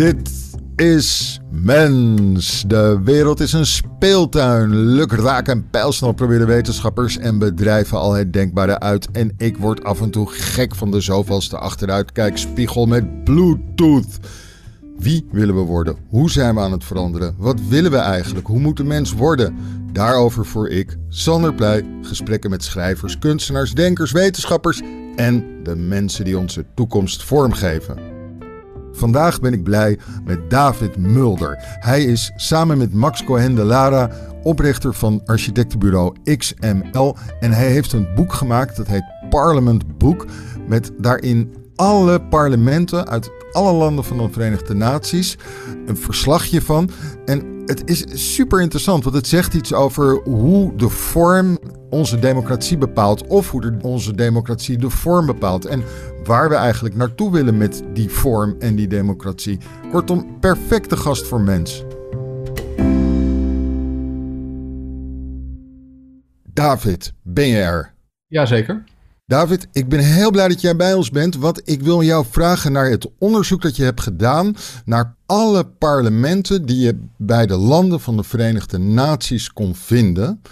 Dit is mens. De wereld is een speeltuin. Lukraak en pijlsnel proberen wetenschappers en bedrijven al het denkbare uit. En ik word af en toe gek van de zoveelste achteruitkijkspiegel met Bluetooth. Wie willen we worden? Hoe zijn we aan het veranderen? Wat willen we eigenlijk? Hoe moet de mens worden? Daarover voor ik, Sander Pleij, gesprekken met schrijvers, kunstenaars, denkers, wetenschappers en de mensen die onze toekomst vormgeven. Vandaag ben ik blij met David Mulder. Hij is samen met Max Cohen de Lara oprichter van architectenbureau XML en hij heeft een boek gemaakt dat heet Parliament Book met daarin alle parlementen uit alle landen van de Verenigde Naties een verslagje van. En het is super interessant, want het zegt iets over hoe de vorm onze democratie bepaalt. Of hoe onze democratie de vorm bepaalt. En waar we eigenlijk naartoe willen met die vorm en die democratie. Kortom, perfecte gast voor mens. David, ben je er? Jazeker. David, ik ben heel blij dat jij bij ons bent, want ik wil jou vragen naar het onderzoek dat je hebt gedaan naar alle parlementen die je bij de landen van de Verenigde Naties kon vinden.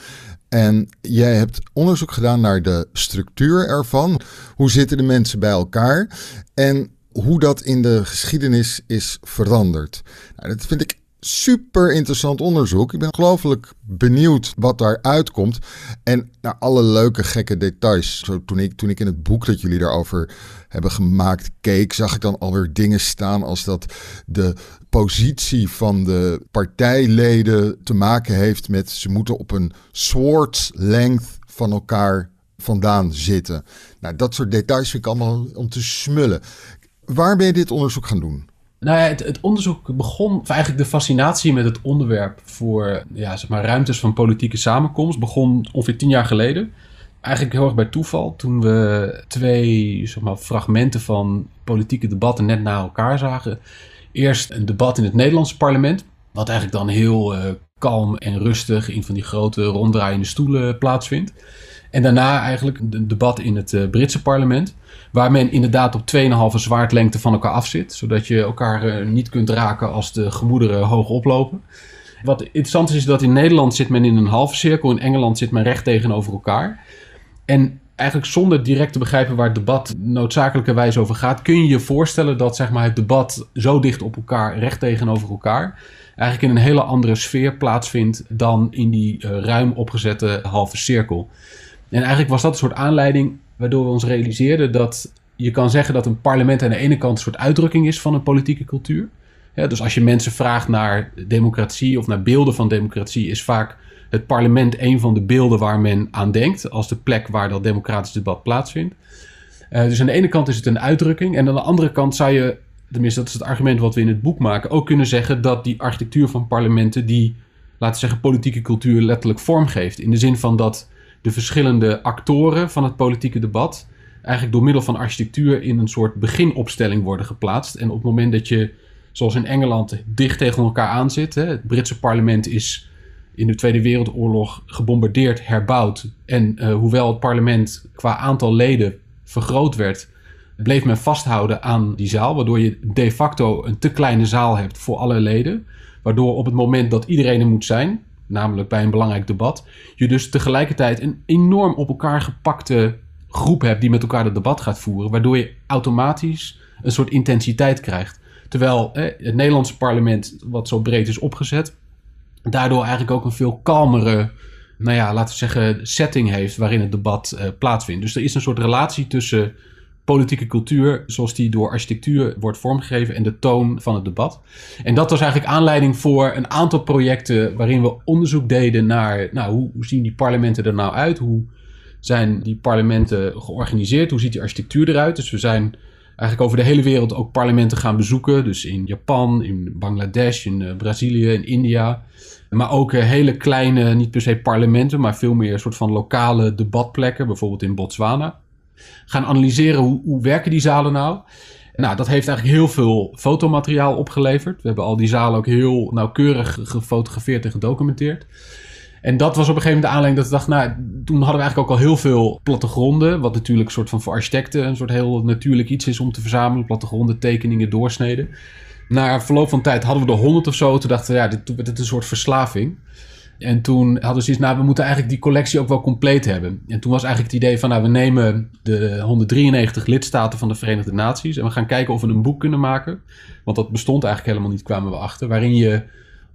En jij hebt onderzoek gedaan naar de structuur ervan. Hoe zitten de mensen bij elkaar? En hoe dat in de geschiedenis is veranderd. Nou, dat vind ik super interessant onderzoek. Ik ben ongelooflijk benieuwd wat daar uitkomt. En naar alle leuke, gekke details. Zo, toen, ik, toen ik in het boek dat jullie daarover hebben gemaakt keek, zag ik dan alweer dingen staan als dat de positie van de partijleden te maken heeft met ze moeten op een swords length van elkaar vandaan zitten. Nou, dat soort details vind ik allemaal om te smullen. Waar ben je dit onderzoek gaan doen? Nou ja, het, het, onderzoek begon, of eigenlijk de fascinatie met het onderwerp voor ja, zeg maar, ruimtes van politieke samenkomst, begon ongeveer tien jaar geleden. Eigenlijk heel erg bij toeval, toen we twee zeg maar, fragmenten van politieke debatten net na elkaar zagen. Eerst een debat in het Nederlandse parlement, wat eigenlijk dan heel uh, kalm en rustig in van die grote ronddraaiende stoelen plaatsvindt. En daarna eigenlijk een debat in het uh, Britse parlement. Waar men inderdaad op 2,5 zwaardlengte van elkaar afzit. Zodat je elkaar uh, niet kunt raken als de gemoederen hoog oplopen. Wat interessant is, is dat in Nederland zit men in een halve cirkel. In Engeland zit men recht tegenover elkaar. En eigenlijk zonder direct te begrijpen waar het debat noodzakelijkerwijs over gaat, kun je je voorstellen dat zeg maar, het debat zo dicht op elkaar, recht tegenover elkaar, eigenlijk in een hele andere sfeer plaatsvindt dan in die uh, ruim opgezette halve cirkel. En eigenlijk was dat een soort aanleiding waardoor we ons realiseerden dat je kan zeggen dat een parlement aan de ene kant een soort uitdrukking is van een politieke cultuur. Dus als je mensen vraagt naar democratie of naar beelden van democratie, is vaak het parlement een van de beelden waar men aan denkt als de plek waar dat democratisch debat plaatsvindt. Uh, dus aan de ene kant is het een uitdrukking en aan de andere kant zou je, tenminste dat is het argument wat we in het boek maken, ook kunnen zeggen dat die architectuur van parlementen die, laten we zeggen, politieke cultuur letterlijk vormgeeft. In de zin van dat de verschillende actoren van het politieke debat eigenlijk door middel van architectuur in een soort beginopstelling worden geplaatst. En op het moment dat je, zoals in Engeland, dicht tegen elkaar aan zit, hè, het Britse parlement is in de Tweede Wereldoorlog gebombardeerd, herbouwd. En uh, hoewel het parlement qua aantal leden vergroot werd, bleef men vasthouden aan die zaal, waardoor je de facto een te kleine zaal hebt voor alle leden. Waardoor op het moment dat iedereen er moet zijn, namelijk bij een belangrijk debat, je dus tegelijkertijd een enorm op elkaar gepakte groep hebt die met elkaar het debat gaat voeren, waardoor je automatisch een soort intensiteit krijgt. Terwijl het Nederlandse parlement, wat zo breed is opgezet, daardoor eigenlijk ook een veel kalmere, nou ja, laten we zeggen, setting heeft waarin het debat uh, plaatsvindt. Dus er is een soort relatie tussen politieke cultuur zoals die door architectuur wordt vormgegeven en de toon van het debat. En dat was eigenlijk aanleiding voor een aantal projecten waarin we onderzoek deden naar nou, hoe, hoe zien die parlementen er nou uit? Hoe zijn die parlementen georganiseerd? Hoe ziet die architectuur eruit? Dus we zijn eigenlijk over de hele wereld ook parlementen gaan bezoeken. Dus in Japan, in Bangladesh, in uh, Brazilië, in India. Maar ook uh, hele kleine, niet per se parlementen, maar veel meer een soort van lokale debatplekken. Bijvoorbeeld in Botswana gaan analyseren hoe, hoe werken die zalen nou. Nou, dat heeft eigenlijk heel veel fotomateriaal opgeleverd. We hebben al die zalen ook heel nauwkeurig gefotografeerd en gedocumenteerd. En dat was op een gegeven moment de aanleiding dat we dachten, nou, toen hadden we eigenlijk ook al heel veel plattegronden, wat natuurlijk een soort van voor architecten een soort heel natuurlijk iets is om te verzamelen, plattegronden, tekeningen, doorsneden. Na verloop van tijd hadden we er honderd of zo. Toen dachten we, ja, dit, dit is een soort verslaving. En toen hadden ze iets, nou, we moeten eigenlijk die collectie ook wel compleet hebben. En toen was eigenlijk het idee van, nou, we nemen de 193 lidstaten van de Verenigde Naties en we gaan kijken of we een boek kunnen maken. Want dat bestond eigenlijk helemaal niet, kwamen we achter. Waarin je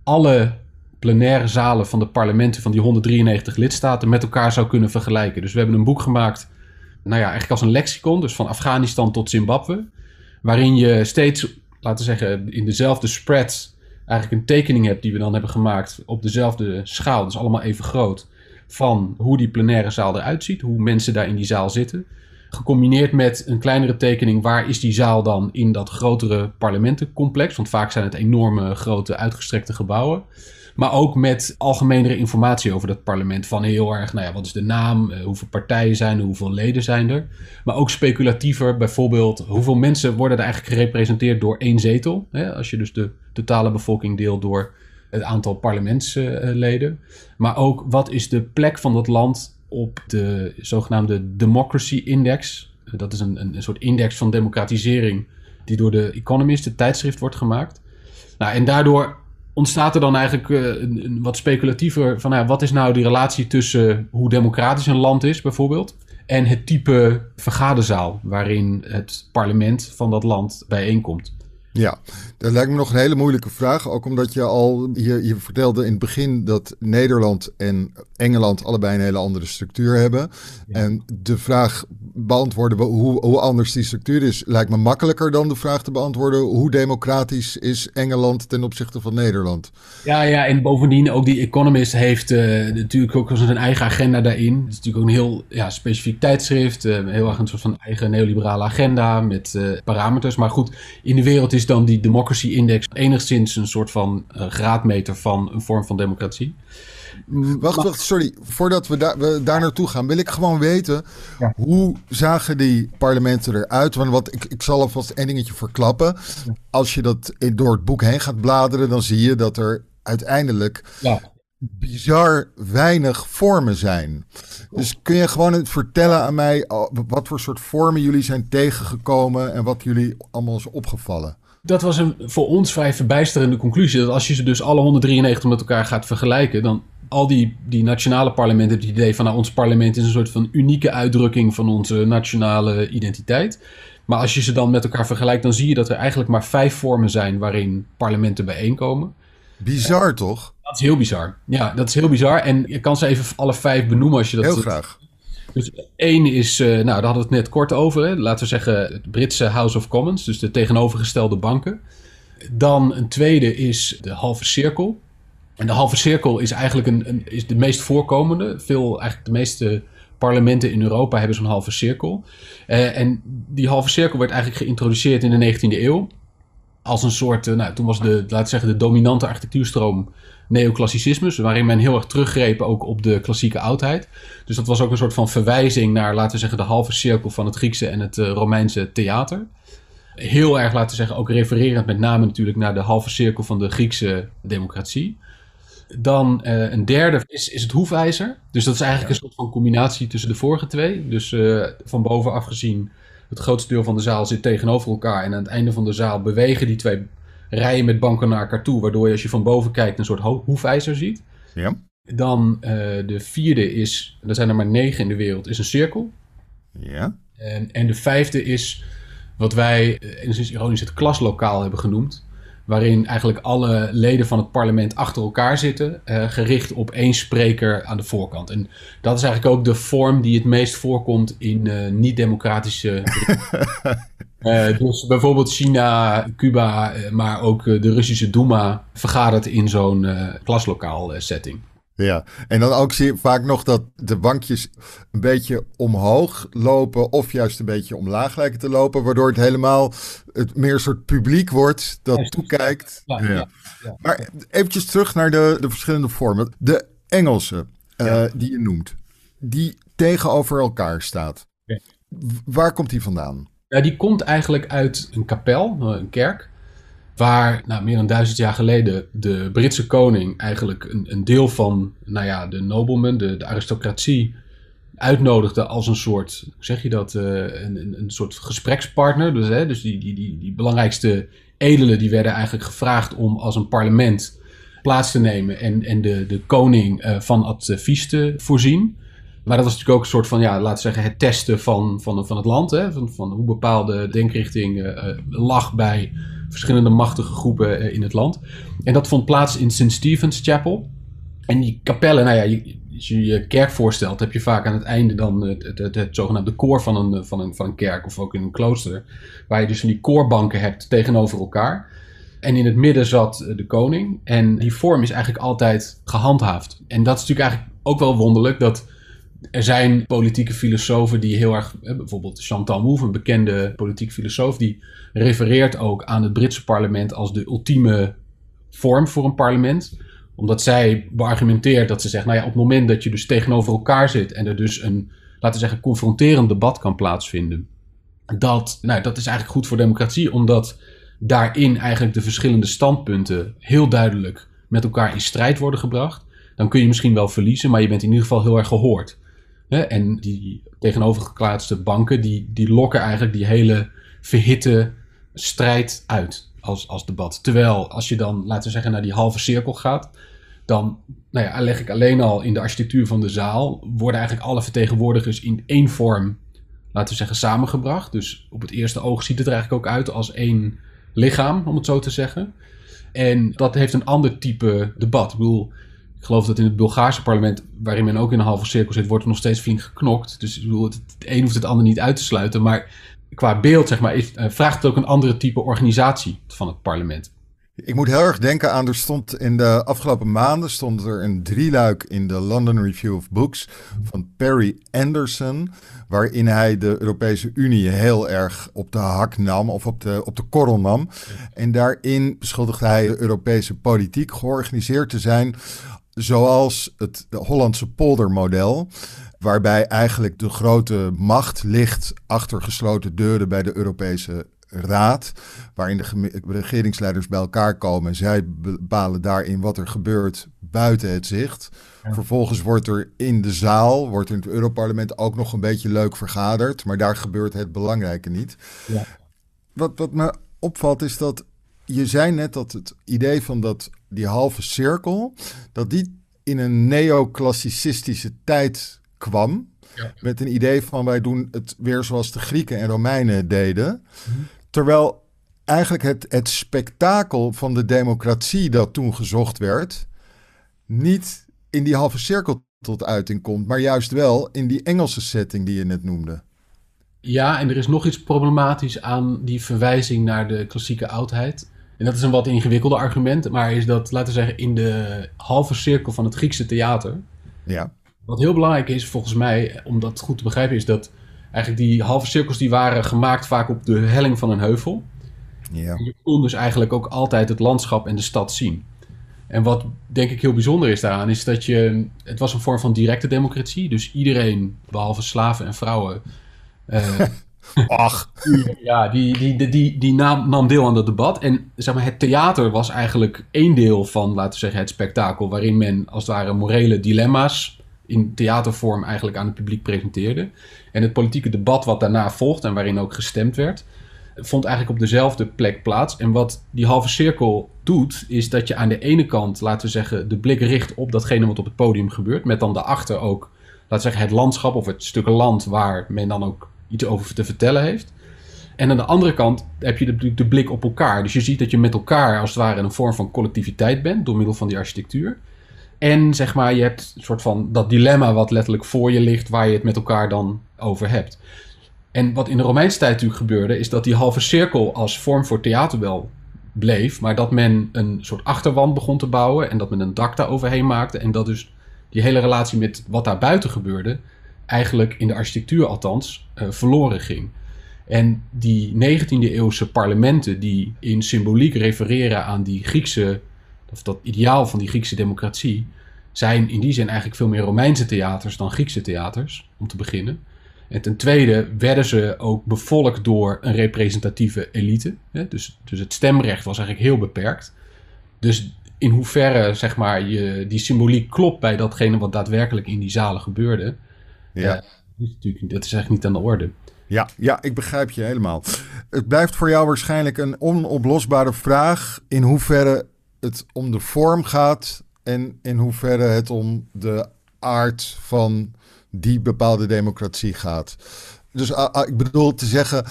alle plenaire zalen van de parlementen van die 193 lidstaten met elkaar zou kunnen vergelijken. Dus we hebben een boek gemaakt, nou ja, eigenlijk als een lexicon, dus van Afghanistan tot Zimbabwe. Waarin je steeds, laten we zeggen, in dezelfde spread eigenlijk een tekening hebt die we dan hebben gemaakt op dezelfde schaal, dus allemaal even groot, van hoe die plenaire zaal eruit ziet, hoe mensen daar in die zaal zitten. Gecombineerd met een kleinere tekening, waar is die zaal dan in dat grotere parlementencomplex? Want vaak zijn het enorme, grote, uitgestrekte gebouwen. Maar ook met algemenere informatie over dat parlement. Van heel erg, nou ja, wat is de naam? Eh, hoeveel partijen zijn er? Hoeveel leden zijn er? Maar ook speculatiever, bijvoorbeeld, hoeveel mensen worden er eigenlijk gerepresenteerd door één zetel? Hè? Als je dus de totale bevolking deelt door het aantal parlementsleden. Maar ook, wat is de plek van dat land op de zogenaamde Democracy Index? Dat is een, een, soort index van democratisering die door de Economist, het tijdschrift, wordt gemaakt. Nou, en daardoor ontstaat er dan eigenlijk uh, een, een, wat speculatiever van nou, wat is nou die relatie tussen hoe democratisch een land is bijvoorbeeld en het type vergaderzaal waarin het parlement van dat land bijeenkomt. Ja, dat lijkt me nog een hele moeilijke vraag. Ook omdat je al, je, je vertelde in het begin dat Nederland en Engeland allebei een hele andere structuur hebben. En de vraag beantwoorden hoe, hoe anders die structuur is, lijkt me makkelijker dan de vraag te beantwoorden hoe democratisch is Engeland ten opzichte van Nederland. Ja, ja en bovendien ook die Economist heeft uh, natuurlijk ook zijn eigen agenda daarin. Het is natuurlijk ook een heel ja, specifiek tijdschrift, uh, heel erg een soort van eigen neoliberale agenda met uh, parameters. Maar goed, in de wereld is dan die Democracy Index enigszins een soort van graadmeter van een vorm van democratie. Wacht, wacht, sorry. Voordat we, daar we daar naartoe gaan, wil ik gewoon weten hoe zagen die parlementen eruit? Want wat, ik, ik zal alvast één dingetje verklappen. Als je dat door het boek heen gaat bladeren, dan zie je dat er uiteindelijk ja. bizar weinig vormen zijn. Dus kun je gewoon vertellen aan mij wat voor soort vormen jullie zijn tegengekomen en wat jullie allemaal is opgevallen? Dat was een voor ons vrij verbijsterende conclusie. Dat als je ze dus alle 193 met elkaar gaat vergelijken, dan al die, die nationale parlementen hebben het idee van nou, ons parlement is een soort van unieke uitdrukking van onze nationale identiteit. Maar als je ze dan met elkaar vergelijkt, dan zie je dat er eigenlijk maar vijf vormen zijn waarin parlementen bijeenkomen. Bizar toch? Dat is heel bizar. Ja, dat is heel bizar. En je kan ze even alle vijf benoemen als je dat... Heel graag. Dus één is, uh, nou daar hadden we het net kort over. Hè. Laten we zeggen het Britse House of Commons, dus de tegenovergestelde banken. Dan een tweede is de halve cirkel. En de halve cirkel is eigenlijk een, is de meest voorkomende. Veel, eigenlijk de meeste parlementen in Europa hebben zo'n halve cirkel. Uh, en die halve cirkel werd eigenlijk geïntroduceerd in de 19e eeuw. Als een soort, uh, nou, toen was de, laten we zeggen, de dominante architectuurstroom neoclassicisme. Waarin men heel erg teruggreep ook op de klassieke oudheid. Dus dat was ook een soort van verwijzing naar, laten we zeggen, de halve cirkel van het Griekse en het uh, Romeinse theater. Heel erg, laten we zeggen, ook refererend met name natuurlijk naar de halve cirkel van de Griekse democratie. Dan uh, een derde is, is het hoefijzer. Dus dat is eigenlijk een soort van combinatie tussen de vorige twee. Dus uh, van bovenaf gezien, het grootste deel van de zaal zit tegenover elkaar. En aan het einde van de zaal bewegen die twee rijen met banken naar elkaar toe. Waardoor je als je van boven kijkt een soort hoefijzer ziet. Ja. Dan uh, de vierde is, er zijn er maar negen in de wereld, is een cirkel. Ja. En, en de vijfde is wat wij, enigszins ironisch, het klaslokaal hebben genoemd waarin eigenlijk alle leden van het parlement achter elkaar zitten, uh, gericht op één spreker aan de voorkant. En dat is eigenlijk ook de vorm die het meest voorkomt in uh, niet-democratische. uh, dus bijvoorbeeld China, Cuba, maar ook de Russische Duma vergadert in zo'n klaslokaal setting. Ja, en dan ook zie je vaak nog dat de bankjes een beetje omhoog lopen of juist een beetje omlaag lijken te lopen, waardoor het helemaal het meer een soort publiek wordt dat toekijkt. Ja, ja. Ja, maar eventjes terug naar de, de verschillende vormen. De Engelse uh, die je noemt, die tegenover elkaar staat. Waar komt die vandaan? Die komt eigenlijk uit een kapel, een kerk waar nou, meer dan duizend jaar geleden de Britse koning eigenlijk een, een deel van nou ja, de noblemen, de, de aristocratie, uitnodigde als een soort, zeg je dat, uh, een, een, soort gesprekspartner. Dus, hè, dus die, die, die, die belangrijkste edelen die werden eigenlijk gevraagd om als een parlement plaats te nemen en, en de, de koning uh, van advies te voorzien. Maar dat was natuurlijk ook een soort van, ja, laten we zeggen, het testen van, van, van het land. Hè? Van, van hoe bepaalde denkrichting uh, lag bij verschillende machtige groepen uh, in het land. En dat vond plaats in St. Stephen's Chapel. En die kapellen, nou ja, als je je kerk voorstelt, heb je vaak aan het einde dan het, het, het, het, zogenaamde koor van een, van, een, van een kerk of ook in een klooster. Waar je dus van die koorbanken hebt tegenover elkaar. En in het midden zat de koning. En die vorm is eigenlijk altijd gehandhaafd. En dat is natuurlijk eigenlijk ook wel wonderlijk dat er zijn politieke filosofen die heel erg, bijvoorbeeld Chantal Mouffe, een bekende politieke filosoof, die refereert ook aan het Britse parlement als de ultieme vorm voor een parlement omdat zij beargumenteert dat ze zegt, nou ja, op het moment dat je dus tegenover elkaar zit en er dus een, laten we zeggen, confronterend debat kan plaatsvinden, dat, nou, dat is eigenlijk goed voor democratie, omdat daarin eigenlijk de verschillende standpunten heel duidelijk met elkaar in strijd worden gebracht. Dan kun je misschien wel verliezen, maar je bent in ieder geval heel erg gehoord. En die tegenovergeplaatste banken, die, die lokken eigenlijk die hele verhitte strijd uit als, als debat. Terwijl als je dan, laten we zeggen, naar die halve cirkel gaat, dan nou ja, leg ik alleen al in de architectuur van de zaal, worden eigenlijk alle vertegenwoordigers in één vorm, laten we zeggen, samengebracht. Dus op het eerste oog ziet het er eigenlijk ook uit als één lichaam, om het zo te zeggen. En dat heeft een ander type debat. Ik bedoel, ik geloof dat in het Bulgaarse parlement, waarin men ook in een halve cirkel zit, wordt er nog steeds flink geknokt. Dus ik bedoel, het, het een hoeft het ander niet uit te sluiten. Maar qua beeld, zeg maar, is, uh, vraagt het ook een andere type organisatie van het parlement. Ik moet heel erg denken aan, er stond in de afgelopen maanden stond er een drieluik in de London Review of Books van Perry Anderson, waarin hij de Europese Unie heel erg op de hak nam of op de, op de korrel nam. En daarin beschuldigde hij de Europese politiek georganiseerd te zijn zoals het Hollandse poldermodel waarbij eigenlijk de grote macht ligt achter gesloten deuren bij de Europese Raad, waarin de regeringsleiders bij elkaar komen. Zij bepalen daarin wat er gebeurt buiten het zicht. Vervolgens wordt er in de zaal, wordt in het Europarlement ook nog een beetje leuk vergaderd, maar daar gebeurt het belangrijke niet. Ja. Wat, wat me opvalt is dat je zei net dat het idee van dat, die halve cirkel, dat die in een neoclassicistische tijd kwam. Met een idee van wij doen het weer zoals de Grieken en Romeinen deden. Terwijl eigenlijk het, het spektakel van de democratie dat toen gezocht werd, niet in die halve cirkel tot uiting komt, maar juist wel in die Engelse setting die je net noemde. Ja, en er is nog iets problematisch aan die verwijzing naar de klassieke oudheid. En dat is een wat ingewikkelde argument, maar is dat, laten we zeggen, in de halve cirkel van het Griekse theater. Ja. Wat heel belangrijk is volgens mij, om dat goed te begrijpen, is dat eigenlijk die halve cirkels die waren gemaakt vaak op de helling van een heuvel. Ja. En je kon dus eigenlijk ook altijd het landschap en de stad zien. En wat denk ik heel bijzonder is daaraan, is dat je. Het was een vorm van directe democratie. Dus iedereen, behalve slaven en vrouwen. Uh, Ach. Ja, die, die, die, die, nam, nam deel aan dat debat. En zeg maar, het theater was eigenlijk één deel van, laten we zeggen, het spektakel. Waarin men als het ware morele dilemma's in theatervorm eigenlijk aan het publiek presenteerde. En het politieke debat wat daarna volgt en waarin ook gestemd werd, vond eigenlijk op dezelfde plek plaats. En wat die halve cirkel doet, is dat je aan de ene kant, laten we zeggen, de blik richt op datgene wat op het podium gebeurt. Met dan daarachter ook, laten we zeggen, het landschap of het stuk land waar men dan ook iets over te vertellen heeft. En aan de andere kant heb je de, de blik op elkaar. Dus je ziet dat je met elkaar als het ware in een vorm van collectiviteit bent door middel van die architectuur. En zeg maar, je hebt een soort van dat dilemma wat letterlijk voor je ligt, waar je het met elkaar dan over hebt. En wat in de Romeinse tijd natuurlijk gebeurde, is dat die halve cirkel als vorm voor theater wel bleef, maar dat men een soort achterwand begon te bouwen en dat men een dak daar overheen maakte. En dat dus die hele relatie met wat daar buiten gebeurde, eigenlijk in de architectuur althans, uh, verloren ging. En die 19e eeuwse parlementen die in symboliek refereren aan die Griekse of dat ideaal van die Griekse democratie, zijn in die zin eigenlijk veel meer Romeinse theaters dan Griekse theaters, om te beginnen. En ten tweede werden ze ook bevolkt door een representatieve elite. Hè? Dus, dus het stemrecht was eigenlijk heel beperkt. Dus in hoeverre zeg maar, je, die symboliek klopt bij datgene wat daadwerkelijk in die zalen gebeurde, ja. Uh, dat, is natuurlijk, dat is eigenlijk niet aan de orde. Ja, ja, ik begrijp je helemaal. Het blijft voor jou waarschijnlijk een onoplosbare vraag in hoeverre het om de vorm gaat en in hoeverre het om de aard van die bepaalde democratie gaat. Dus uh, ik bedoel te zeggen,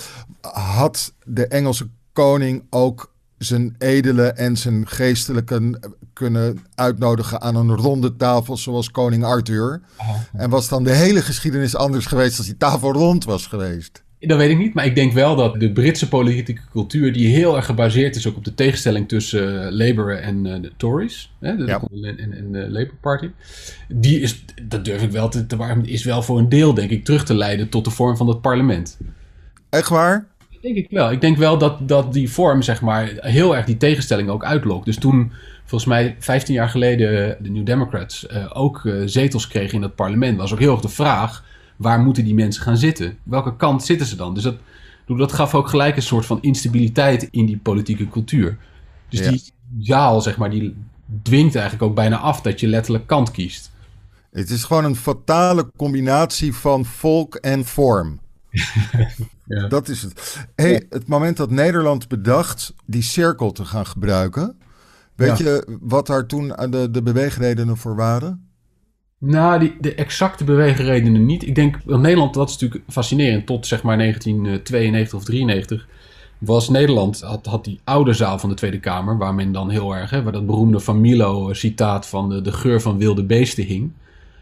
had de Engelse koning ook zijn edele en zijn geestelijke kunnen uitnodigen aan een ronde tafel zoals koning Arthur? En was dan de hele geschiedenis anders geweest als die tafel rond was geweest? Dat weet ik niet, maar ik denk wel dat de Britse politieke cultuur, die heel erg gebaseerd is ook op de tegenstelling tussen uh, Labour en uh, de Tories, hè, de, ja. en, en, de Labour Party, die is, dat durf ik wel te, te warm, is wel voor een deel, denk ik, terug te leiden tot de vorm van het parlement. Echt waar? Denk ik wel. Ik denk wel dat, dat die vorm, zeg maar, heel erg die tegenstelling ook uitlokt. Dus toen, volgens mij 15 jaar geleden, de New Democrats uh, ook zetels kregen in het parlement, was ook heel erg de vraag waar moeten die mensen gaan zitten? Welke kant zitten ze dan? Dus dat, dat gaf ook gelijk een soort van instabiliteit in die politieke cultuur. Dus die zaal, zeg maar, die dwingt eigenlijk ook bijna af dat je letterlijk kant kiest. Het is gewoon een fatale combinatie van volk en vorm. ja. Dat is het. Hey, het moment dat Nederland bedacht die cirkel te gaan gebruiken. Weet je wat daar toen de, de beweegredenen voor waren? Nou, die, de exacte beweegredenen niet. Ik denk, Nederland, dat is natuurlijk fascinerend. Tot zeg maar 1992 of 93 was Nederland, had, had die oude zaal van de Tweede Kamer, waar men dan heel erg, hè, waar dat beroemde Van Milo citaat van de, de geur van wilde beesten hing.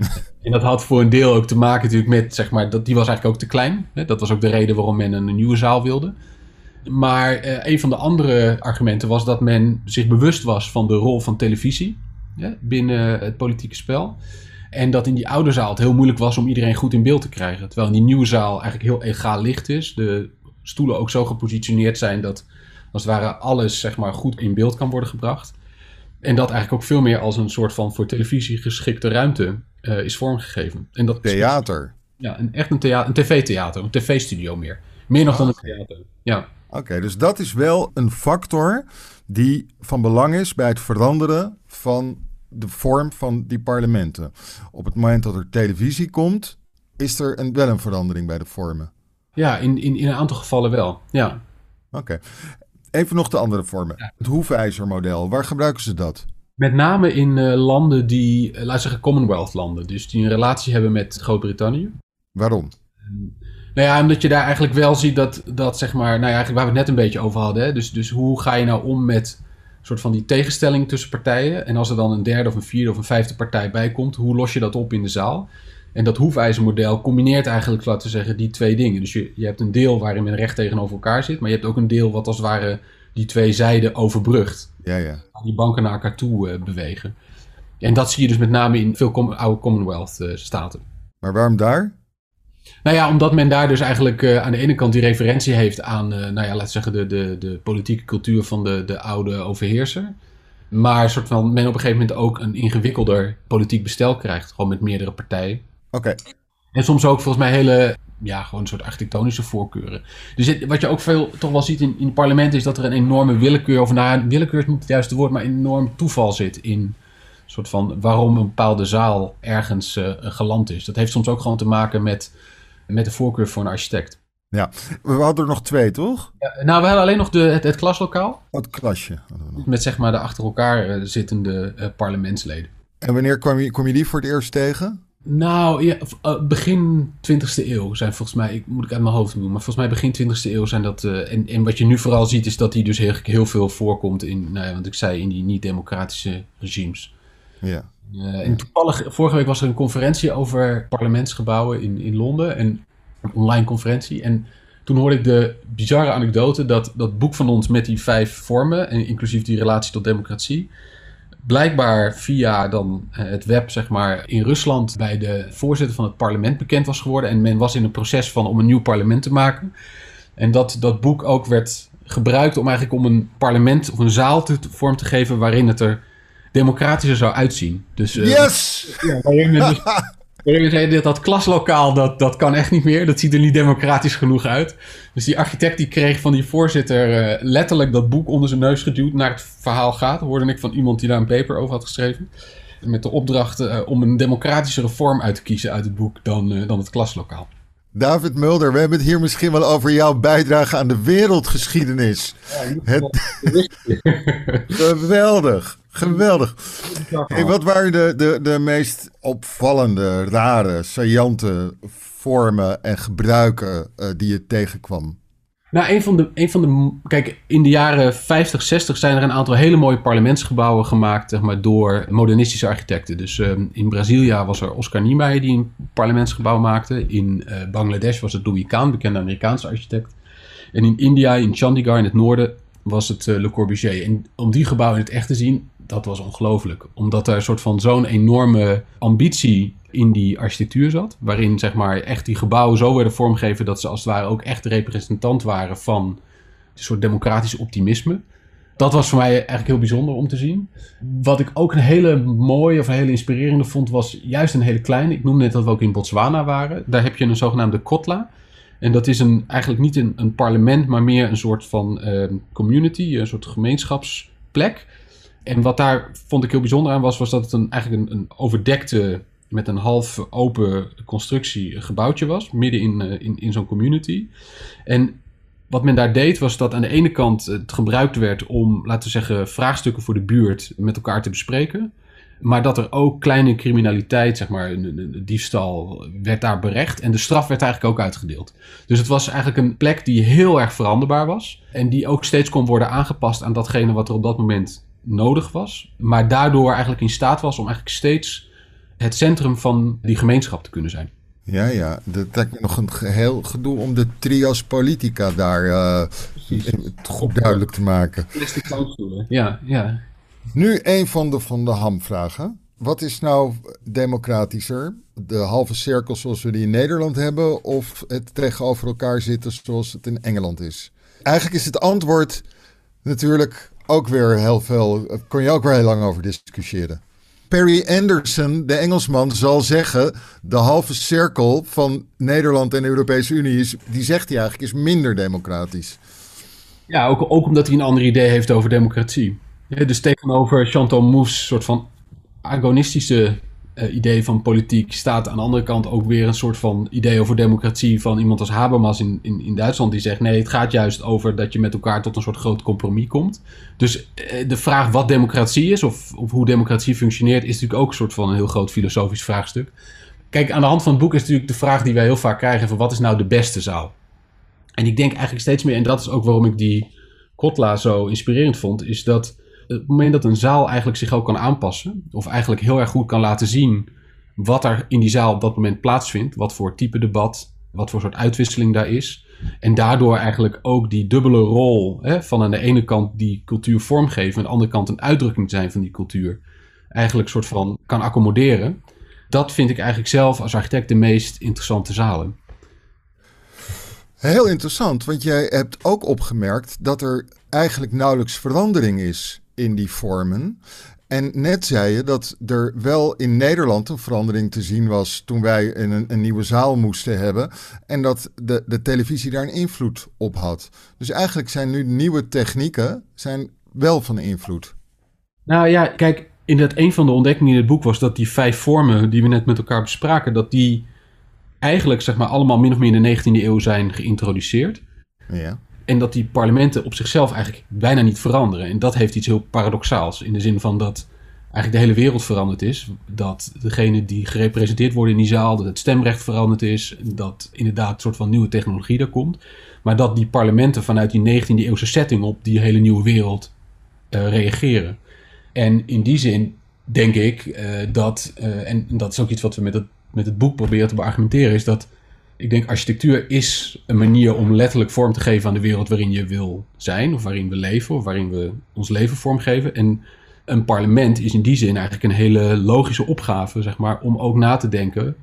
en dat had voor een deel ook te maken natuurlijk met, zeg maar, dat, die was eigenlijk ook te klein. Hè? Dat was ook de reden waarom men een, nieuwe zaal wilde. Maar eh, een van de andere argumenten was dat men zich bewust was van de rol van televisie binnen het politieke spel. En dat in die oude zaal het heel moeilijk was om iedereen goed in beeld te krijgen. Terwijl in die nieuwe zaal eigenlijk heel egaal licht is. De stoelen ook zo gepositioneerd zijn dat als het ware alles zeg maar, goed in beeld kan worden gebracht. En dat eigenlijk ook veel meer als een soort van voor televisie geschikte ruimte uh, is vormgegeven. En dat theater? ja, een, echt een, thea een tv-theater, een tv-studio meer. Meer nog dan een theater, ja. Oké, dus dat is wel een factor die van belang is bij het veranderen van de vorm van die parlementen. Op het moment dat er televisie komt, is er een, wel een verandering bij de vormen. Ja, in, in, in een aantal gevallen wel. Ja. Oké. Even nog de andere vormen. Het hoefijzermodel, waar gebruiken ze dat? Met name in uh, landen die, uh, laten zeggen Commonwealth landen, dus die een relatie hebben met Groot-Brittannië. Waarom? Nou ja, omdat je daar eigenlijk wel ziet dat, dat zeg maar, nou ja, eigenlijk waar we het net een beetje over hadden. Hè? Dus, dus hoe ga je nou om met soort van die tegenstelling tussen partijen. En als er dan een derde of een vierde of een vijfde partij bij komt, hoe los je dat op in de zaal? En dat hoefijzermodel combineert eigenlijk, laten we zeggen, die twee dingen. Dus je, je hebt een deel waarin men recht tegenover elkaar zit, maar je hebt ook een deel wat als het ware die twee zijden overbrugt. Ja, ja. Die banken naar elkaar toe uh, bewegen. En dat zie je dus met name in veel oude Commonwealth-staten. maar waarom daar? Nou ja, omdat men daar dus eigenlijk uh, aan de ene kant die referentie heeft aan, uh, nou ja, laten zeggen, de, de, de politieke cultuur van de, de oude overheerser. Maar soort van men op een gegeven moment ook een ingewikkelder politiek bestel krijgt. Gewoon met meerdere partijen. Oké. En soms ook volgens mij hele, ja, gewoon een soort architectonische voorkeuren. Dus het, wat je ook veel toch wel ziet in, in het parlement is dat er een enorme willekeur, of nou, willekeur is niet het juiste woord, maar een enorm toeval zit in soort van waarom een bepaalde zaal ergens uh, geland is. Dat heeft soms ook gewoon te maken met met de voorkeur voor een architect. Ja, we hadden er nog twee, toch? Ja, nou, we hadden alleen nog de, het, het klaslokaal. Oh, het klasje. Met zeg maar de achter elkaar uh, zittende uh, parlementsleden. En wanneer kom je, kom je die voor het eerst tegen? Nou, ja, uh, begin 20e eeuw zijn volgens mij, ik, moet ik uit mijn hoofd doen, maar volgens mij begin 20e eeuw zijn dat. en, en wat je nu vooral ziet, is dat die dus heel, heel veel voorkomt in, nou ja, want ik zei, in die niet-democratische regimes. Ja. Uh, en toevallig, vorige week was er een conferentie over parlementsgebouwen in, in Londen. En een online conferentie. En toen hoorde ik de bizarre anekdote dat dat boek van ons met die vijf vormen, en inclusief die relatie tot democratie, blijkbaar via dan eh, het web, zeg maar, in Rusland bij de voorzitter van het parlement bekend was geworden. En men was in een proces van om een nieuw parlement te maken. En dat dat boek ook werd gebruikt om eigenlijk om een parlement of een zaal te, vorm te geven waarin het er democratischer zou uitzien. Dus, uh, yes! Ja, waarin we dus, dat, dat klaslokaal, dat, dat kan echt niet meer. Dat ziet er niet democratisch genoeg uit. Dus die architect die kreeg van die voorzitter uh, letterlijk dat boek onder zijn neus geduwd naar het verhaal gaat. Hoorde ik van iemand die daar een paper over had geschreven. Met de opdracht uh, om een democratischere vorm uit te kiezen uit het boek dan, dan het klaslokaal. David Mulder, we hebben het hier misschien wel over jouw bijdrage aan de wereldgeschiedenis. het... geweldig, geweldig. Hey, wat waren de, de, de meest opvallende, rare, saillante vormen en gebruiken uh, die je tegenkwam? Nou, een van, de, een van de. Kijk, in de jaren 50, 60 zijn er een aantal hele mooie parlementsgebouwen gemaakt zeg maar, door modernistische architecten. Dus um, in Brazilië was er Oscar Niemeyer die een parlementsgebouw maakte. In uh, Bangladesh was het Louis Kahn, bekende Amerikaanse architect. En in India, in Chandigarh in het noorden, was het uh, Le Corbusier. En om die gebouwen in het echt te zien, dat was ongelooflijk. Omdat er een soort van zo'n enorme ambitie in die architectuur zat. Waarin zeg maar echt die gebouwen zo werden vormgegeven dat ze als het ware ook echt representant waren van een soort democratisch optimisme. Dat was voor mij eigenlijk heel bijzonder om te zien. Wat ik ook een hele mooie of een hele inspirerende vond, was juist een hele kleine. Ik noemde net dat we ook in Botswana waren. Daar heb je een zogenaamde Kotla. En dat is een, eigenlijk niet een, parlement, maar meer een soort van uh, community, een soort gemeenschapsplek. En wat daar vond ik heel bijzonder aan was, was dat het een, eigenlijk een, een overdekte met een half open constructie gebouwtje was, midden in, uh, in, in zo'n community. En wat men daar deed was dat aan de ene kant het gebruikt werd om, laten we zeggen, vraagstukken voor de buurt met elkaar te bespreken. Maar dat er ook kleine criminaliteit, zeg maar, een, diefstal, werd daar berecht. En de straf werd eigenlijk ook uitgedeeld. Dus het was eigenlijk een plek die heel erg veranderbaar was. En die ook steeds kon worden aangepast aan datgene wat er op dat moment nodig was. Maar daardoor eigenlijk in staat was om eigenlijk steeds het centrum van die gemeenschap te kunnen zijn. Ja, ja. Dat lijkt nog een geheel gedoe om de trios politica daar uh, goed duidelijk te maken. Plastic ja, ja. Nu een van de Van de Ham-vragen. Wat is nou democratischer? De halve cirkel zoals we die in Nederland hebben... of het tegenover elkaar zitten zoals het in Engeland is? Eigenlijk is het antwoord natuurlijk ook weer heel veel... kon je ook weer heel lang over discussiëren. Perry Anderson, de Engelsman, zal zeggen: de halve cirkel van Nederland en de Europese Unie is, die zegt hij eigenlijk, is minder democratisch. Ja, ook, ook omdat hij een ander idee heeft over democratie. Ja, dus tegenover Chantal Mouffe, soort van agonistische uh, idee van politiek staat aan de andere kant ook weer een soort van idee over democratie van iemand als Habermas in, in, in Duitsland die zegt nee, het gaat juist over dat je met elkaar tot een soort groot compromis komt. Dus uh, de vraag wat democratie is of, of hoe democratie functioneert is natuurlijk ook een soort van een heel groot filosofisch vraagstuk. Kijk, aan de hand van het boek is natuurlijk de vraag die wij heel vaak krijgen van wat is nou de beste zaal? En ik denk eigenlijk steeds meer, en dat is ook waarom ik die Kotla zo inspirerend vond, is dat het moment dat een zaal eigenlijk zich ook kan aanpassen, of eigenlijk heel erg goed kan laten zien wat er in die zaal op dat moment plaatsvindt, wat voor type debat, wat voor soort uitwisseling daar is. En daardoor eigenlijk ook die dubbele rol hè, van aan de ene kant die cultuur vormgeven, aan de andere kant een uitdrukking zijn van die cultuur, eigenlijk soort van kan accommoderen. Dat vind ik eigenlijk zelf als architect de meest interessante zalen. Heel interessant, want jij hebt ook opgemerkt dat er eigenlijk nauwelijks verandering is in die vormen. En net zei je dat er wel in Nederland een verandering te zien was toen wij een, een nieuwe zaal moesten hebben. En dat de, de televisie daar een invloed op had. Dus eigenlijk zijn nu nieuwe technieken zijn wel van invloed. Nou ja, kijk, in dat een van de ontdekkingen in het boek was dat die vijf vormen die we net met elkaar bespraken, dat die eigenlijk zeg maar allemaal min of meer in de 19e eeuw zijn geïntroduceerd. Ja. En dat die parlementen op zichzelf eigenlijk bijna niet veranderen. En dat heeft iets heel paradoxaals. In de zin van dat eigenlijk de hele wereld veranderd is. Dat degene die gerepresenteerd worden in die zaal, dat het stemrecht veranderd is. Dat inderdaad een soort van nieuwe technologie daar komt. Maar dat die parlementen vanuit die 19e eeuwse setting op die hele nieuwe wereld uh, reageren. En in die zin denk ik uh, dat, uh, en dat is ook iets wat we met het, met het boek proberen te beargumenteren, is dat ik denk architectuur is een manier om letterlijk vorm te geven aan de wereld waarin je wil zijn, of waarin we leven, of waarin we ons leven vormgeven. En een parlement is in die zin eigenlijk een hele logische opgave, zeg maar, om ook na te denken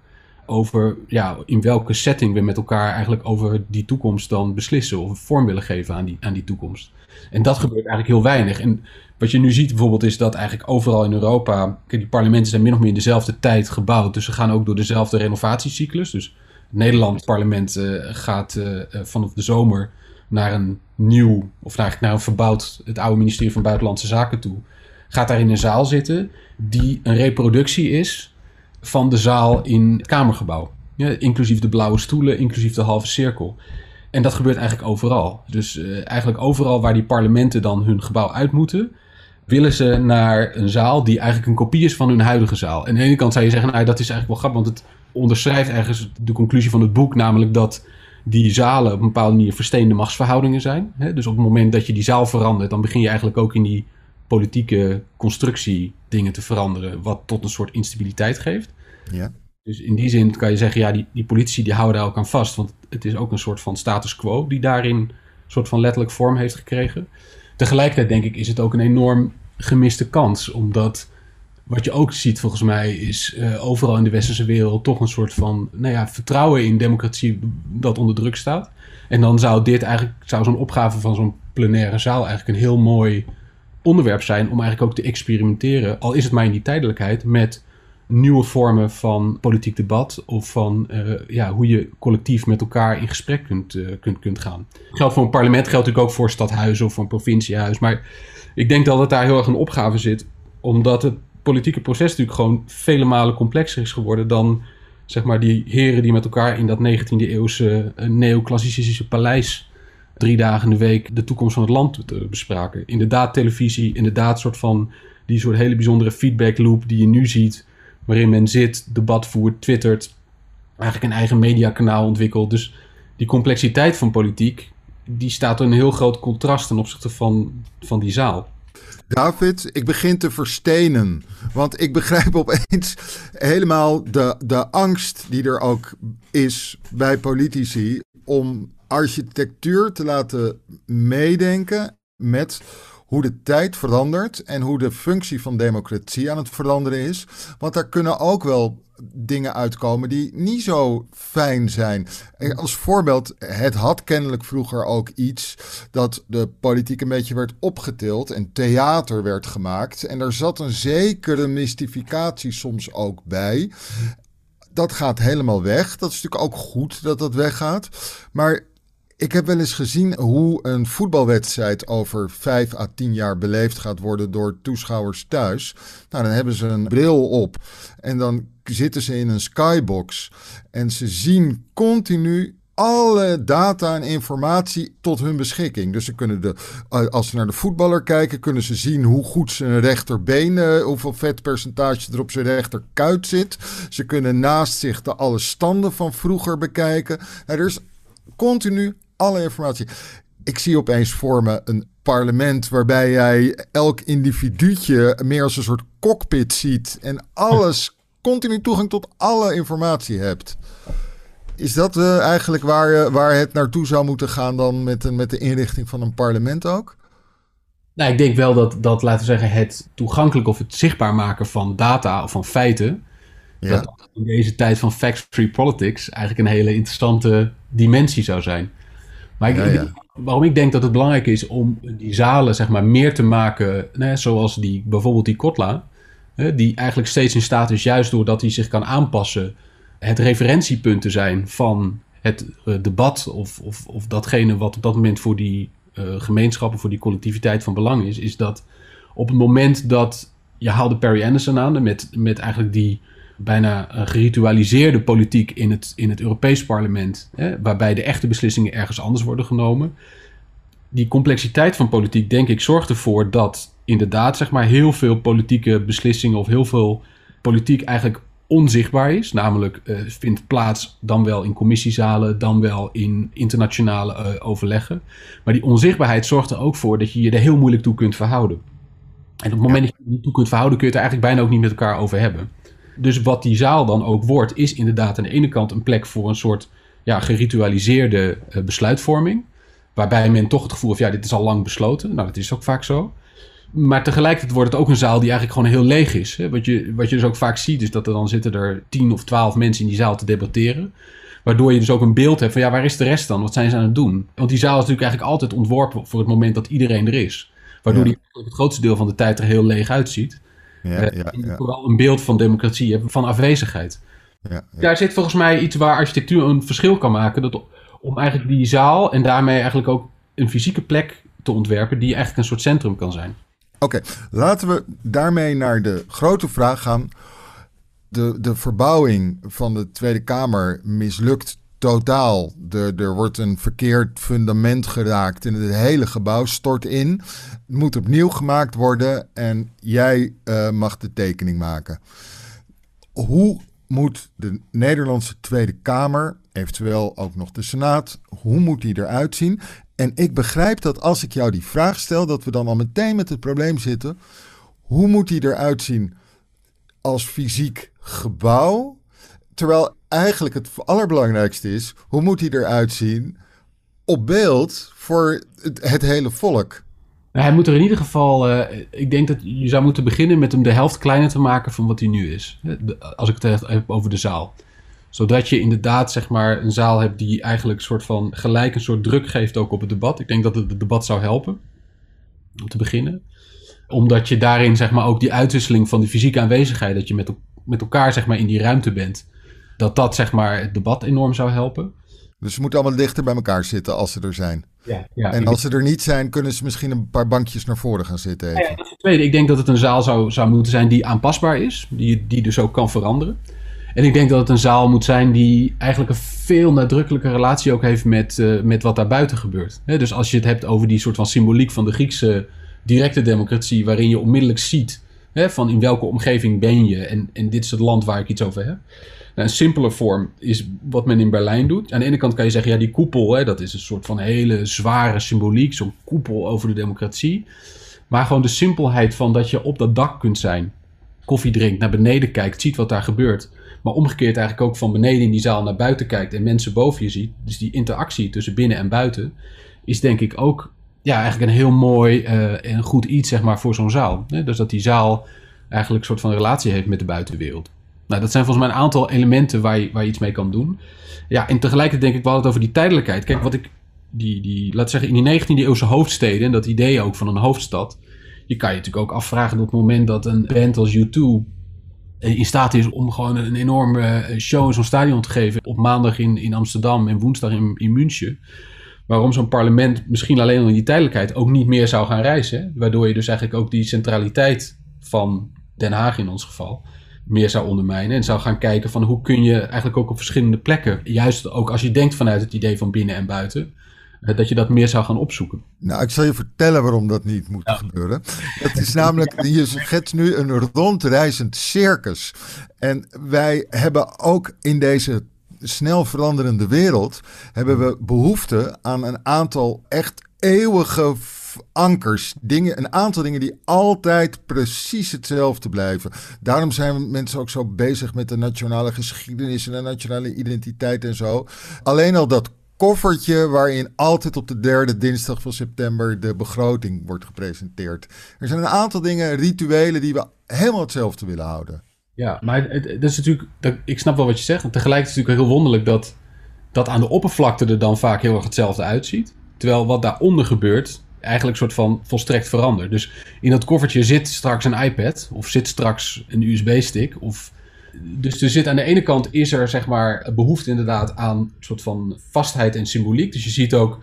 over ja, in welke setting we met elkaar eigenlijk over die toekomst dan beslissen of vorm willen geven aan die, aan die toekomst. En dat gebeurt eigenlijk heel weinig. En wat je nu ziet bijvoorbeeld is dat eigenlijk overal in Europa, die parlementen zijn min of meer in dezelfde tijd gebouwd, dus ze gaan ook door dezelfde renovatiecyclus. Dus Nederlands parlement uh, gaat uh, vanaf de zomer naar een nieuw, of eigenlijk naar een verbouwd, het oude ministerie van Buitenlandse Zaken toe. Gaat daar in een zaal zitten die een reproductie is van de zaal in het Kamergebouw. Ja, inclusief de blauwe stoelen, inclusief de halve cirkel. En dat gebeurt eigenlijk overal. Dus eigenlijk overal waar die parlementen dan hun gebouw uit moeten, willen ze naar een zaal die eigenlijk een kopie is van hun huidige zaal. En aan de ene kant zou je zeggen, nou, dat is eigenlijk wel grappig, want het onderschrijft ergens de conclusie van het boek, namelijk dat die zalen op een bepaalde manier versteende machtsverhoudingen zijn. Dus op het moment dat je die zaal verandert, dan begin je eigenlijk ook in die politieke constructie dingen te veranderen, wat tot een soort instabiliteit geeft. Ja. Dus in die zin kan je zeggen, ja, die, die politici die houden daar ook aan vast, want het is ook een soort van status quo die daarin een soort van letterlijk vorm heeft gekregen. Tegelijkertijd denk ik is het ook een enorm gemiste kans, omdat wat je ook ziet volgens mij is uh, overal in de westerse wereld toch een soort van nou ja, vertrouwen in democratie dat onder druk staat. En dan zou dit eigenlijk, zou zo'n opgave van zo'n plenaire zaal eigenlijk een heel mooi onderwerp zijn om eigenlijk ook te experimenteren, al is het maar in die tijdelijkheid, met nieuwe vormen van politiek debat of van uh, ja, hoe je collectief met elkaar in gesprek kunt, uh, kunt, kunt gaan. Geldt voor een parlement, geldt natuurlijk ook voor stadhuizen of voor een provinciehuis. Maar ik denk dat het daar heel erg een opgave zit, omdat het politieke proces natuurlijk gewoon vele malen complexer is geworden dan zeg maar die heren die met elkaar in dat 19e eeuwse uh, neoclassicistische paleis drie dagen in de week de toekomst van het land bespraken. Inderdaad televisie, inderdaad soort van die soort hele bijzondere feedback loop die je nu ziet, waarin men zit, debat voert, twittert, eigenlijk een eigen mediakanaal ontwikkelt. Dus die complexiteit van politiek, die staat in een heel groot contrast ten opzichte van, van die zaal. David, ik begin te verstenen. Want ik begrijp opeens helemaal de, de angst die er ook is bij politici om architectuur te laten meedenken met hoe de tijd verandert en hoe de functie van democratie aan het veranderen is. Want daar kunnen ook wel dingen uitkomen die niet zo fijn zijn. Als voorbeeld, het had kennelijk vroeger ook iets dat de politiek een beetje werd opgetild en theater werd gemaakt. En er zat een zekere mystificatie soms ook bij. Dat gaat helemaal weg. Dat is natuurlijk ook goed dat dat weggaat. Maar ik heb wel eens gezien hoe een voetbalwedstrijd over vijf à tien jaar beleefd gaat worden door toeschouwers thuis. Nou, dan hebben ze een bril op en dan zitten ze in een skybox en ze zien continu alle data en informatie tot hun beschikking. Dus ze kunnen de, als ze naar de voetballer kijken, kunnen ze zien hoe goed zijn rechterbeen, hoeveel vetpercentage er op zijn rechterkuit zit. Ze kunnen naast zich de alle standen van vroeger bekijken. Nou, er is continu alle informatie. Ik zie opeens voor me een parlement waarbij jij elk individuutje meer als een soort cockpit ziet en alles continu toegang tot alle informatie hebt. Is dat uh, eigenlijk waar, uh, waar het naartoe zou moeten gaan dan met, met de inrichting van een parlement ook? Nou, ik denk wel dat, dat, laten we zeggen, het toegankelijk of het zichtbaar maken van data of van feiten. Ja. Dat in deze tijd van fact-free politics eigenlijk een hele interessante dimensie zou zijn. Maar ik, waarom ik denk dat het belangrijk is om die zalen zeg maar, meer te maken, zoals die, bijvoorbeeld die Kotla, hè, die eigenlijk steeds in staat is, juist doordat hij zich kan aanpassen, het referentiepunt te zijn van het uh, debat of, of, of datgene wat op dat moment voor die uh, gemeenschappen, voor die collectiviteit van belang is, is dat op het moment dat je haalde Perry Anderson aan met, met eigenlijk die bijna geritualiseerde politiek in het, in het Europees parlement, hè, waarbij de echte beslissingen ergens anders worden genomen. Die complexiteit van politiek, denk ik, zorgt ervoor dat inderdaad zeg maar, heel veel politieke beslissingen of heel veel politiek eigenlijk onzichtbaar is. Namelijk uh, vindt plaats dan wel in commissiezalen, dan wel in internationale uh, overleggen. Maar die onzichtbaarheid zorgt er ook voor dat je je er heel moeilijk toe kunt verhouden. En op het moment dat je je niet toe kunt verhouden, kun je het er eigenlijk bijna ook niet met elkaar over hebben. Dus wat die zaal dan ook wordt, is inderdaad aan de ene kant een plek voor een soort ja, geritualiseerde uh, besluitvorming. Waarbij men toch het gevoel heeft, ja, dit is al lang besloten. Nou, dat is ook vaak zo. Maar tegelijkertijd wordt het ook een zaal die eigenlijk gewoon heel leeg is. Hè? Wat, je, wat je dus ook vaak ziet, is dat er dan zitten er tien of twaalf mensen in die zaal te debatteren. Waardoor je dus ook een beeld hebt van, ja, waar is de rest dan? Wat zijn ze aan het doen? Want die zaal is natuurlijk eigenlijk altijd ontworpen voor het moment dat iedereen er is. Waardoor ja. die het grootste deel van de tijd er heel leeg uitziet. Ja, uh, ja, ja. Vooral een beeld van democratie hebben, van afwezigheid. Ja, Daar zit volgens mij iets waar architectuur een verschil kan maken. Dat om eigenlijk die zaal en daarmee eigenlijk ook een fysieke plek te ontwerpen die eigenlijk een soort centrum kan zijn. Oké, okay, laten we daarmee naar de grote vraag gaan. de, de verbouwing van de Tweede Kamer mislukt totaal. Er, er wordt een verkeerd fundament geraakt en het hele gebouw stort in. Het moet opnieuw gemaakt worden en jij uh, mag de tekening maken. Hoe moet de Nederlandse Tweede Kamer, eventueel ook nog de Senaat, hoe moet die eruit zien? En ik begrijp dat als ik jou die vraag stel, dat we dan al meteen met het probleem zitten. Hoe moet die eruit zien als fysiek gebouw? Terwijl eigenlijk het allerbelangrijkste is, hoe moet hij eruit zien op beeld voor het, hele volk? Nou, hij moet er in ieder geval, uh, ik denk dat je zou moeten beginnen met hem de helft kleiner te maken van wat hij nu is. Als ik het heb over de zaal. Zodat je inderdaad zeg maar een zaal hebt die eigenlijk soort van gelijk een soort druk geeft ook op het debat. Ik denk dat het, het debat zou helpen. Om te beginnen. Omdat je daarin zeg maar ook die uitwisseling van de fysieke aanwezigheid, dat je met, met elkaar zeg maar in die ruimte bent dat dat zeg maar het debat enorm zou helpen. Dus ze moeten allemaal dichter bij elkaar zitten als ze er zijn. Ja, ja. En als ze er niet zijn, kunnen ze misschien een paar bankjes naar voren gaan zitten. Ja, dat is het tweede. Ik denk dat het een zaal zou, zou moeten zijn die aanpasbaar is, die, die dus ook kan veranderen. En ik denk dat het een zaal moet zijn die eigenlijk een veel nadrukkelijke relatie ook heeft met, uh, met wat daar buiten gebeurt. dus als je het hebt over die soort van symboliek van de Griekse directe democratie, waarin je onmiddellijk ziet van in welke omgeving ben je en, en dit is het land waar ik iets over heb. Een simpele vorm is wat men in Berlijn doet. Aan de ene kant kan je zeggen, ja, die koepel, hè, dat is een soort van hele zware symboliek, zo'n koepel over de democratie. Maar gewoon de simpelheid van dat je op dat dak kunt zijn, koffie drinkt, naar beneden kijkt, ziet wat daar gebeurt. Maar omgekeerd eigenlijk ook van beneden in die zaal naar buiten kijkt en mensen boven je ziet. Dus die interactie tussen binnen en buiten is denk ik ook ja, eigenlijk een heel mooi uh, en goed iets zeg maar, voor zo'n zaal. Dus dat die zaal eigenlijk een soort van relatie heeft met de buitenwereld. Nou, dat zijn volgens mij een aantal elementen waar je, waar iets mee kan doen. Ja, en tegelijkertijd denk ik, we hadden het over die tijdelijkheid. Kijk, wat ik, die, die, laat zeggen, in die 19e eeuwse hoofdsteden, en dat idee ook van een hoofdstad, je kan je natuurlijk ook afvragen op het moment dat een band als U2 in staat is om gewoon een enorme eh, show in zo'n stadion te geven. Op maandag in, in Amsterdam en woensdag in, in München. Waarom zo'n parlement misschien alleen al in die tijdelijkheid ook niet meer zou gaan reizen. Waardoor je dus eigenlijk ook die centraliteit van Den Haag in ons geval meer zou ondermijnen. En zou gaan kijken van hoe kun je eigenlijk ook op verschillende plekken, juist ook als je denkt vanuit het idee van binnen en buiten, eh, dat je dat meer zou gaan opzoeken. Nou, ik zal je vertellen waarom dat niet moet gebeuren. Het is namelijk, je schetst nu een rondreizend circus. En wij hebben ook in deze snel veranderende wereld, hebben we behoefte aan een aantal echt eeuwige ankers. Dingen, een aantal dingen die altijd precies hetzelfde blijven. Daarom zijn mensen ook zo bezig met de nationale geschiedenis en de nationale identiteit en zo. Alleen al dat koffertje waarin altijd op de derde dinsdag van september de begroting wordt gepresenteerd. Er zijn een aantal dingen, rituelen, die we helemaal hetzelfde willen houden. Ja, maar het, is natuurlijk, ik snap wel wat je zegt. En tegelijkertijd is het natuurlijk heel wonderlijk dat, dat aan de oppervlakte er dan vaak heel erg hetzelfde uitziet. Terwijl wat daaronder gebeurt, eigenlijk soort van volstrekt veranderd. Dus in dat koffertje zit straks een iPad of zit straks een USB-stick. Of... Dus er zit aan de ene kant is er zeg maar behoefte inderdaad aan een soort van vastheid en symboliek. Dus je ziet ook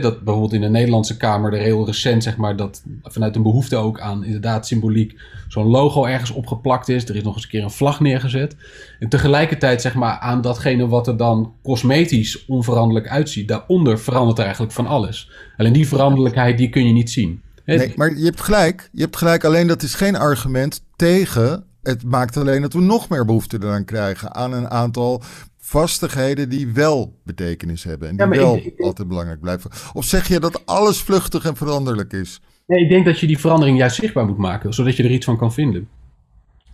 dat bijvoorbeeld in de Nederlandse Kamer er heel recent, zeg maar, dat vanuit een behoefte ook aan inderdaad symboliek zo'n logo ergens opgeplakt is. Er is nog eens een keer een vlag neergezet. En tegelijkertijd, zeg maar, aan datgene wat er dan cosmetisch onveranderlijk uitziet, daaronder verandert er eigenlijk van alles. Alleen die veranderlijkheid, die kun je niet zien. Nee, maar je hebt gelijk. Je hebt gelijk, alleen dat is geen argument tegen het maakt alleen dat we nog meer behoefte eraan krijgen aan een aantal vastigheden die wel betekenis hebben en die wel altijd belangrijk blijven? Of zeg je dat alles vluchtig en veranderlijk is? Nee, ik denk dat je die verandering juist zichtbaar moet maken, zodat je er iets van kan vinden.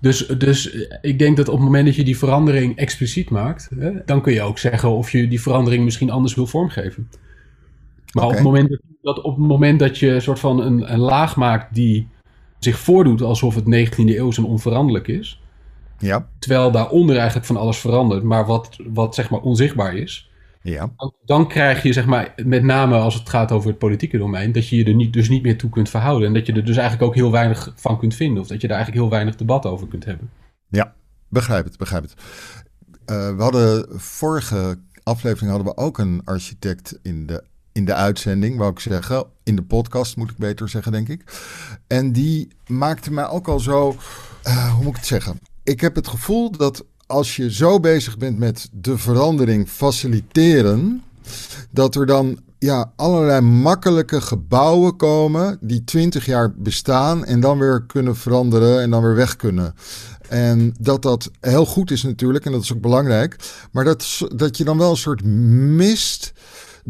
Dus, dus ik denk dat op het moment dat je die verandering expliciet maakt, hè, dan kun je ook zeggen of je die verandering misschien anders wil vormgeven. Maar op, het moment dat, op het moment dat je een soort van een, een laag maakt die zich voordoet alsof het 19e eeuw en onveranderlijk is, ja. Terwijl daaronder eigenlijk van alles verandert, maar wat, wat zeg maar onzichtbaar is. Ja. Dan krijg je zeg maar, met name als het gaat over het politieke domein, dat je je er niet, dus niet meer toe kunt verhouden. En dat je er dus eigenlijk ook heel weinig van kunt vinden. Of dat je daar eigenlijk heel weinig debat over kunt hebben. Ja, begrijp het, begrijp het. Uh, we hadden vorige aflevering hadden we ook een architect in de, in de uitzending, wou ik zeggen. In de podcast moet ik beter zeggen, denk ik. En die maakte mij ook al zo, uh, hoe moet ik het zeggen? Ik heb het gevoel dat als je zo bezig bent met de verandering faciliteren, dat er dan ja, allerlei makkelijke gebouwen komen die twintig jaar bestaan en dan weer kunnen veranderen en dan weer weg kunnen. En dat dat heel goed is natuurlijk en dat is ook belangrijk, maar dat, dat je dan wel een soort mist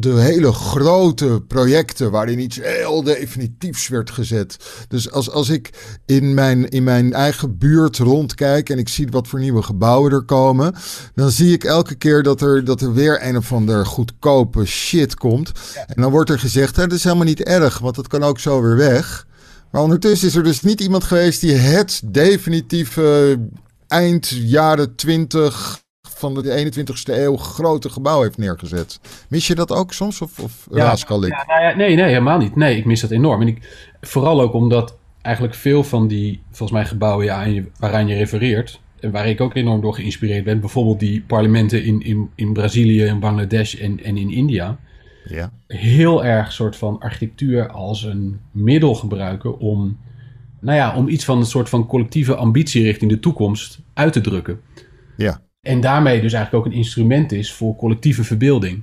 de hele grote projecten waarin iets heel definitiefs werd gezet. Dus als, als ik in mijn, in mijn eigen buurt rondkijk en ik zie wat voor nieuwe gebouwen er komen, dan zie ik elke keer dat er, dat er weer een of ander goedkope shit komt. En dan wordt er gezegd, dat is helemaal niet erg, want dat kan ook zo weer weg. Maar ondertussen is er dus niet iemand geweest die het definitieve eind jaren 20 van de 21ste eeuw grote gebouw heeft neergezet. Mis je dat ook soms of, of ja, raaskal ik? Ja, nou ja, nee, nee, helemaal niet. Nee, ik mis dat enorm. En ik, vooral ook omdat eigenlijk veel van die, volgens mij, gebouwen ja, waaraan je refereert... en waar ik ook enorm door geïnspireerd ben... bijvoorbeeld die parlementen in, in, in Brazilië, in Bangladesh en, en in India... Ja. heel erg soort van architectuur als een middel gebruiken om, nou ja, om iets van een soort van collectieve ambitie richting de toekomst uit te drukken. Ja. En daarmee dus eigenlijk ook een instrument is voor collectieve verbeelding.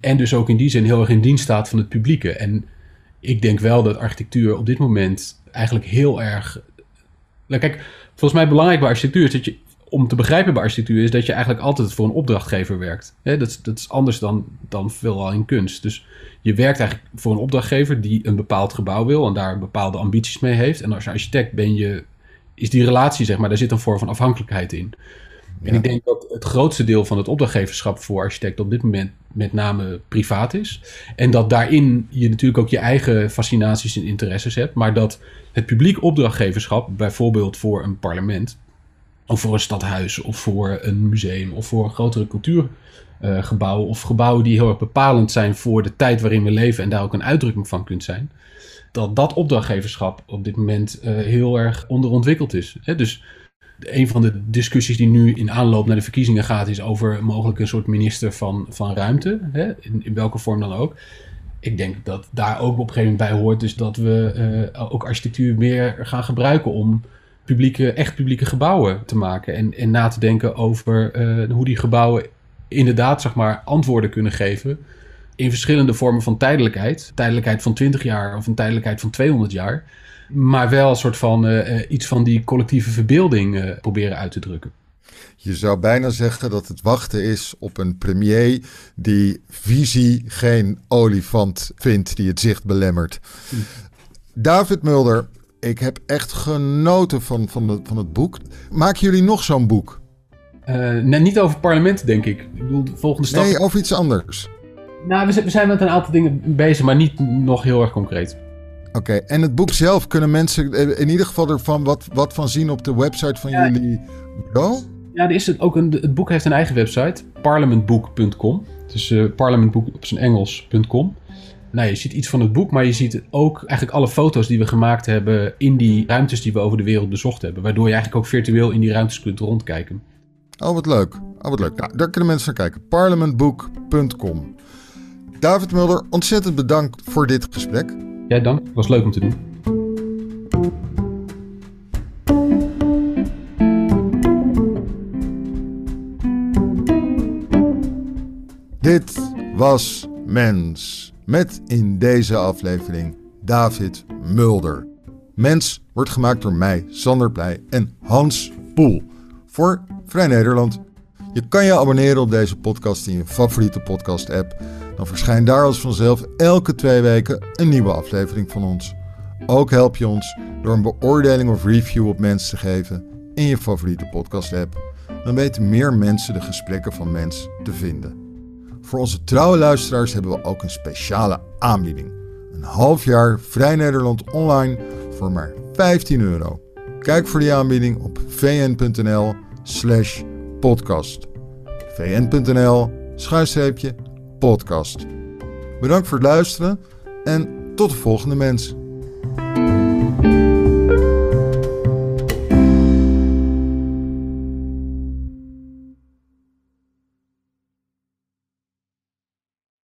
En dus ook in die zin heel erg in dienst staat van het publieke. En ik denk wel dat architectuur op dit moment eigenlijk heel erg. Nou, kijk, volgens mij belangrijk bij architectuur is dat je. Om te begrijpen bij architectuur is dat je eigenlijk altijd voor een opdrachtgever werkt. dat, is, dat is anders dan, dan veelal in kunst. Dus je werkt eigenlijk voor een opdrachtgever die een bepaald gebouw wil en daar bepaalde ambities mee heeft. En als architect ben je, is die relatie, zeg maar, daar zit een vorm van afhankelijkheid in. En ik denk dat het grootste deel van het opdrachtgeverschap voor architecten op dit moment met name privaat is. En dat daarin je natuurlijk ook je eigen fascinaties en interesses hebt. Maar dat het publiek opdrachtgeverschap, bijvoorbeeld voor een parlement, of voor een stadhuis, of voor een museum, of voor een grotere cultuurgebouw, of gebouwen die heel erg bepalend zijn voor de tijd waarin we leven en daar ook een uitdrukking van kunt zijn. Dat dat opdrachtgeverschap op dit moment uh, heel erg onderontwikkeld is. Dus een van de discussies die nu in aanloop naar de verkiezingen gaat, is over mogelijk een soort minister van, van ruimte. Hè? In, in welke vorm dan ook. Ik denk dat daar ook op een gegeven moment bij hoort, dus dat we uh, ook architectuur meer gaan gebruiken om publieke, echt publieke gebouwen te maken. En, en na te denken over uh, hoe die gebouwen inderdaad, zeg maar, antwoorden kunnen geven in verschillende vormen van tijdelijkheid. Tijdelijkheid van 20 jaar of een tijdelijkheid van 200 jaar maar wel een soort van uh, iets van die collectieve verbeelding uh, proberen uit te drukken. Je zou bijna zeggen dat het wachten is op een premier die visie geen olifant vindt die het zicht belemmert. Hm. David Mulder, ik heb echt genoten van, van, de, van het boek. Maken jullie nog zo'n boek? Uh, nee, niet over parlement, denk ik. Ik bedoel, de volgende stap. Nee, over iets anders. Nou, we zijn met een aantal dingen bezig, maar niet nog heel erg concreet. Oké, en het boek zelf kunnen mensen in ieder geval ervan wat, wat van zien op de website van jullie bureau? Ja, er is het, ook een, het boek heeft een eigen website, parliamentbook.com. Dus uh, parliamentboek op zijn Engels.com. Nou, je ziet iets van het boek, maar je ziet ook eigenlijk alle foto's die we gemaakt hebben in die ruimtes die we over de wereld bezocht hebben. Waardoor je eigenlijk ook virtueel in die ruimtes kunt rondkijken. Oh, wat leuk. Oh, wat leuk. Nou, daar kunnen mensen naar kijken. parliamentbook.com. David Mulder, ontzettend bedankt voor dit gesprek. Ja, dank. Was leuk om te doen. Dit was Mens. Met in deze aflevering David Mulder. Mens wordt gemaakt door mij, Sander Pleij en Hans Poel. Voor Vrij Nederland. Je kan je abonneren op deze podcast in je favoriete podcast-app dan verschijnt daar als vanzelf elke twee weken een nieuwe aflevering van ons. Ook help je ons door een beoordeling of review op Mens te geven in je favoriete podcast-app. Dan weten meer mensen de gesprekken van Mens te vinden. Voor onze trouwe luisteraars hebben we ook een speciale aanbieding. Een half jaar Vrij Nederland online voor maar 15 euro. Kijk voor die aanbieding op vn.nl slash podcast. vn.nl schuinstreepje podcast. Bedankt voor het luisteren en tot de volgende mens.